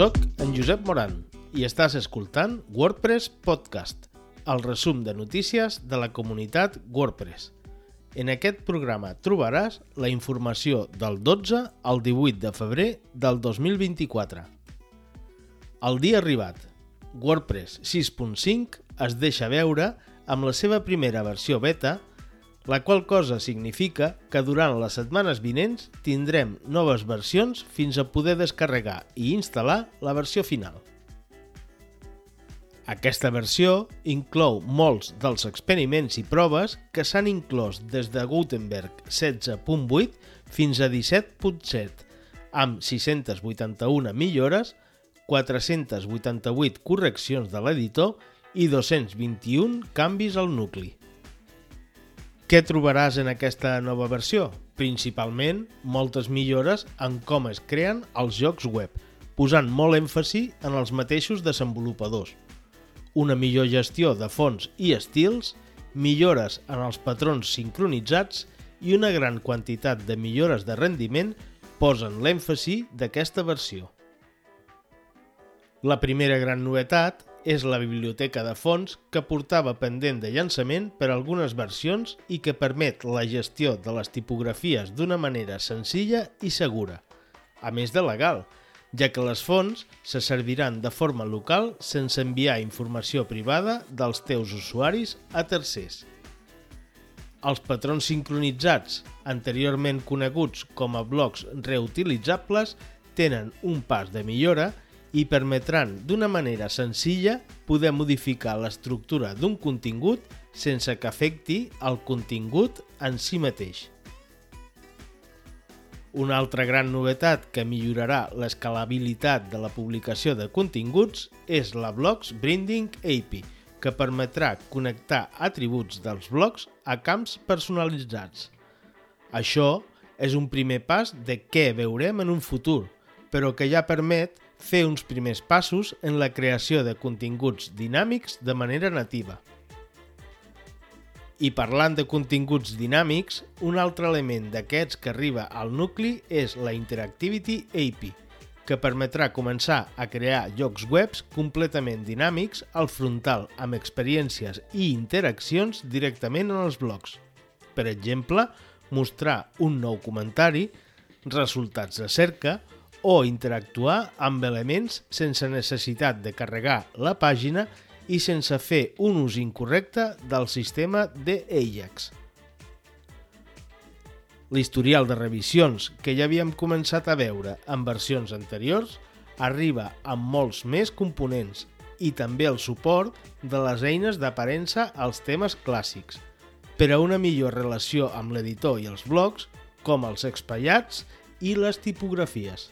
Soc en Josep Moran i estàs escoltant WordPress Podcast, el resum de notícies de la comunitat WordPress. En aquest programa trobaràs la informació del 12 al 18 de febrer del 2024. El dia arribat. WordPress 6.5 es deixa veure amb la seva primera versió beta la qual cosa significa que durant les setmanes vinents tindrem noves versions fins a poder descarregar i instal·lar la versió final. Aquesta versió inclou molts dels experiments i proves que s'han inclòs des de Gutenberg 16.8 fins a 17.7, amb 681 millores, 488 correccions de l'editor i 221 canvis al nucli. Què trobaràs en aquesta nova versió? Principalment, moltes millores en com es creen els jocs web, posant molt èmfasi en els mateixos desenvolupadors. Una millor gestió de fons i estils, millores en els patrons sincronitzats i una gran quantitat de millores de rendiment posen l'èmfasi d'aquesta versió. La primera gran novetat és la biblioteca de fons que portava pendent de llançament per algunes versions i que permet la gestió de les tipografies d'una manera senzilla i segura, a més de legal, ja que les fonts se serviran de forma local sense enviar informació privada dels teus usuaris a tercers. Els patrons sincronitzats, anteriorment coneguts com a blocs reutilitzables, tenen un pas de millora i i permetran d'una manera senzilla poder modificar l'estructura d'un contingut sense que afecti el contingut en si mateix. Una altra gran novetat que millorarà l'escalabilitat de la publicació de continguts és la Blogs Branding API, que permetrà connectar atributs dels blogs a camps personalitzats. Això és un primer pas de què veurem en un futur, però que ja permet fer uns primers passos en la creació de continguts dinàmics de manera nativa. I parlant de continguts dinàmics, un altre element d'aquests que arriba al nucli és la Interactivity API, que permetrà començar a crear llocs webs completament dinàmics al frontal amb experiències i interaccions directament en els blocs. Per exemple, mostrar un nou comentari, resultats de cerca o interactuar amb elements sense necessitat de carregar la pàgina i sense fer un ús incorrecte del sistema d'Ajax. L'historial de revisions que ja havíem començat a veure en versions anteriors arriba amb molts més components i també el suport de les eines d'aparença als temes clàssics, per a una millor relació amb l'editor i els blocs, com els expaiats i les tipografies.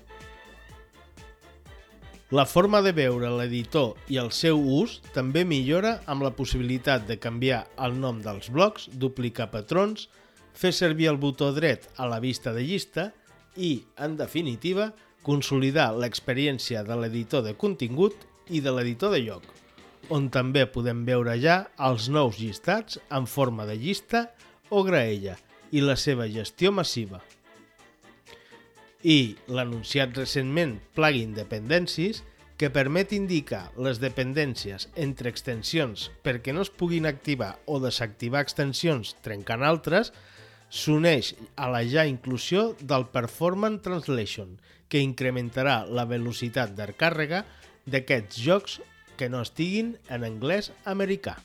La forma de veure l'editor i el seu ús també millora amb la possibilitat de canviar el nom dels blocs, duplicar patrons, fer servir el botó dret a la vista de llista i, en definitiva, consolidar l'experiència de l'editor de contingut i de l'editor de lloc, on també podem veure ja els nous llistats en forma de llista o graella i la seva gestió massiva i l'anunciat recentment plugin Dependencies que permet indicar les dependències entre extensions perquè no es puguin activar o desactivar extensions trencant altres, s'uneix a la ja inclusió del Performance Translation, que incrementarà la velocitat de càrrega d'aquests jocs que no estiguin en anglès americà.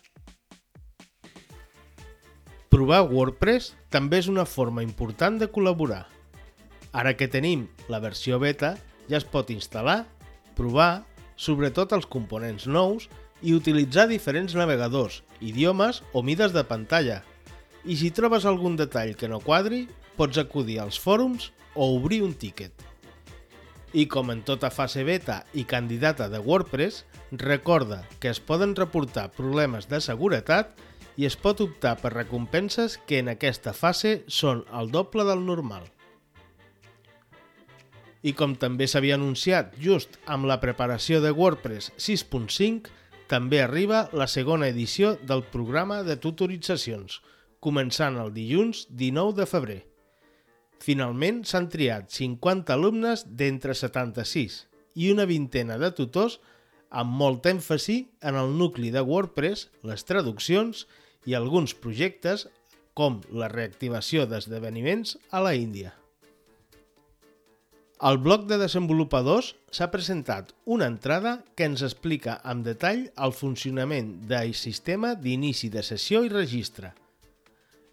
Provar WordPress també és una forma important de col·laborar. Ara que tenim la versió beta, ja es pot instal·lar, provar, sobretot els components nous, i utilitzar diferents navegadors, idiomes o mides de pantalla. I si trobes algun detall que no quadri, pots acudir als fòrums o obrir un tiquet. I com en tota fase beta i candidata de WordPress, recorda que es poden reportar problemes de seguretat i es pot optar per recompenses que en aquesta fase són el doble del normal. I com també s'havia anunciat just amb la preparació de WordPress 6.5, també arriba la segona edició del programa de tutoritzacions, començant el dilluns 19 de febrer. Finalment s'han triat 50 alumnes d'entre 76 i una vintena de tutors amb molt èmfasi en el nucli de WordPress, les traduccions i alguns projectes com la reactivació d'esdeveniments a la Índia. Al bloc de desenvolupadors s'ha presentat una entrada que ens explica amb detall el funcionament del sistema d'inici de sessió i registre.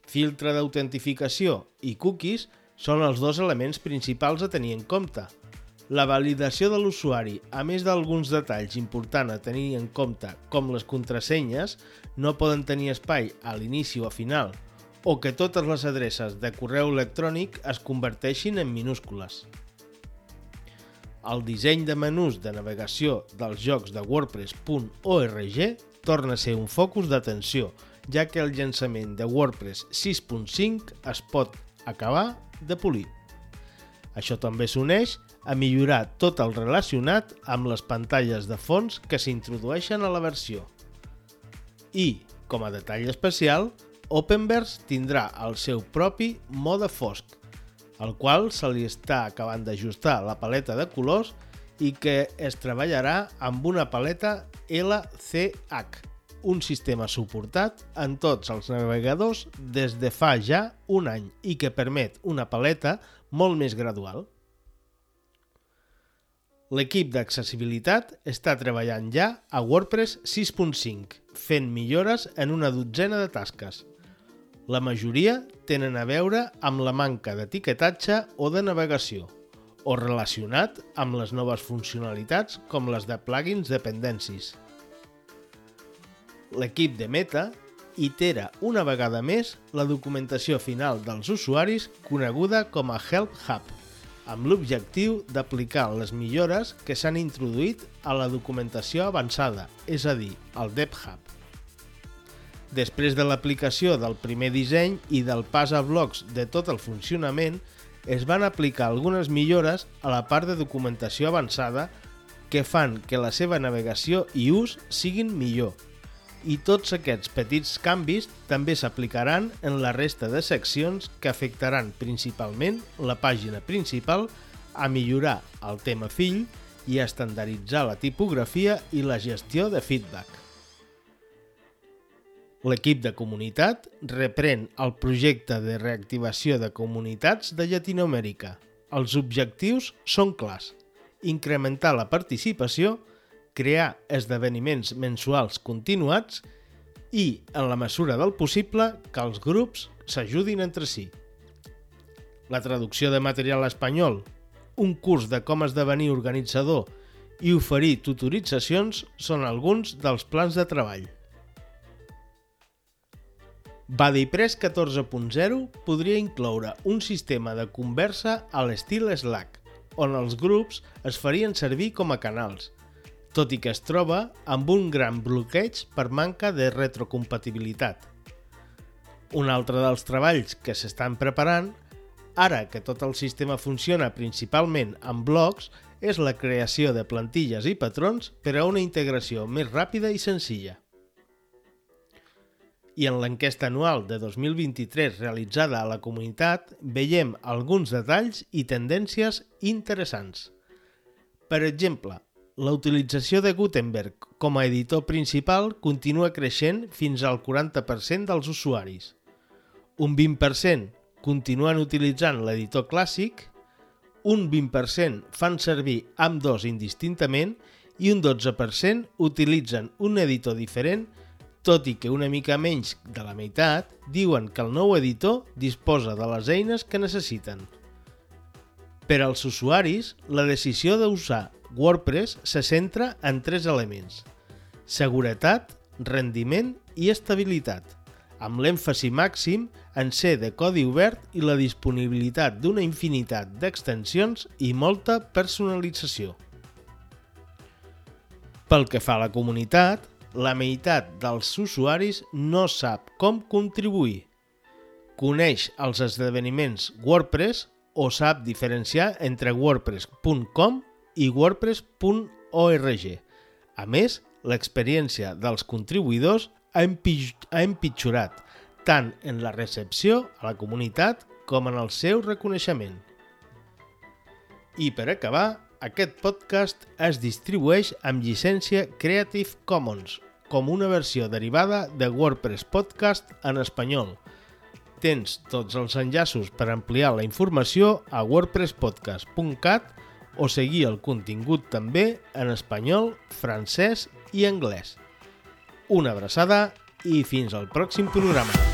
Filtre d'autentificació i cookies són els dos elements principals a tenir en compte – la validació de l'usuari, a més d'alguns detalls importants a tenir en compte, com les contrasenyes, no poden tenir espai a l'inici o a final, o que totes les adreces de correu electrònic es converteixin en minúscules. El disseny de menús de navegació dels jocs de WordPress.org torna a ser un focus d'atenció, ja que el llançament de WordPress 6.5 es pot acabar de polir. Això també s'uneix a millorar tot el relacionat amb les pantalles de fons que s'introdueixen a la versió. I, com a detall especial, Openverse tindrà el seu propi mode fosc, el qual se li està acabant d'ajustar la paleta de colors i que es treballarà amb una paleta LCH, un sistema suportat en tots els navegadors des de fa ja un any i que permet una paleta molt més gradual. L'equip d'accessibilitat està treballant ja a WordPress 6.5, fent millores en una dotzena de tasques. La majoria tenen a veure amb la manca d'etiquetatge o de navegació, o relacionat amb les noves funcionalitats com les de plugins dependencies. L'equip de Meta itera una vegada més la documentació final dels usuaris coneguda com a Help Hub amb l'objectiu d'aplicar les millores que s'han introduït a la documentació avançada, és a dir, al DevHub. Després de l'aplicació del primer disseny i del pas a blocs de tot el funcionament, es van aplicar algunes millores a la part de documentació avançada que fan que la seva navegació i ús siguin millor i tots aquests petits canvis també s'aplicaran en la resta de seccions que afectaran principalment la pàgina principal a millorar el tema fill i a estandarditzar la tipografia i la gestió de feedback. L'equip de comunitat reprèn el projecte de reactivació de comunitats de Llatinoamèrica. Els objectius són clars. Incrementar la participació crear esdeveniments mensuals continuats i, en la mesura del possible, que els grups s'ajudin entre si. La traducció de material espanyol, un curs de com esdevenir organitzador i oferir tutoritzacions són alguns dels plans de treball. BuddyPress 14.0 podria incloure un sistema de conversa a l'estil Slack, on els grups es farien servir com a canals, tot i que es troba amb un gran bloqueig per manca de retrocompatibilitat. Un altre dels treballs que s'estan preparant, ara que tot el sistema funciona principalment amb blocs, és la creació de plantilles i patrons per a una integració més ràpida i senzilla. I en l'enquesta anual de 2023 realitzada a la comunitat veiem alguns detalls i tendències interessants. Per exemple, la utilització de Gutenberg com a editor principal continua creixent fins al 40% dels usuaris. Un 20% continuen utilitzant l'editor clàssic, un 20% fan servir amb dos indistintament i un 12% utilitzen un editor diferent, tot i que una mica menys de la meitat diuen que el nou editor disposa de les eines que necessiten. Per als usuaris, la decisió d'usar WordPress se centra en tres elements. Seguretat, rendiment i estabilitat, amb l'èmfasi màxim en ser de codi obert i la disponibilitat d'una infinitat d'extensions i molta personalització. Pel que fa a la comunitat, la meitat dels usuaris no sap com contribuir. Coneix els esdeveniments WordPress o sap diferenciar entre wordpress.com i wordpress.org. A més, l'experiència dels contribuïdors ha, empitjorat tant en la recepció a la comunitat com en el seu reconeixement. I per acabar, Aquest podcast es distribueix amb llicència Creative Commons, com una versió derivada de WordPress Podcast en espanyol. Tens tots els enllaços per ampliar la informació a wordpresspodcast.cat o seguir el contingut també en espanyol, francès i anglès. Una abraçada i fins al pròxim programa.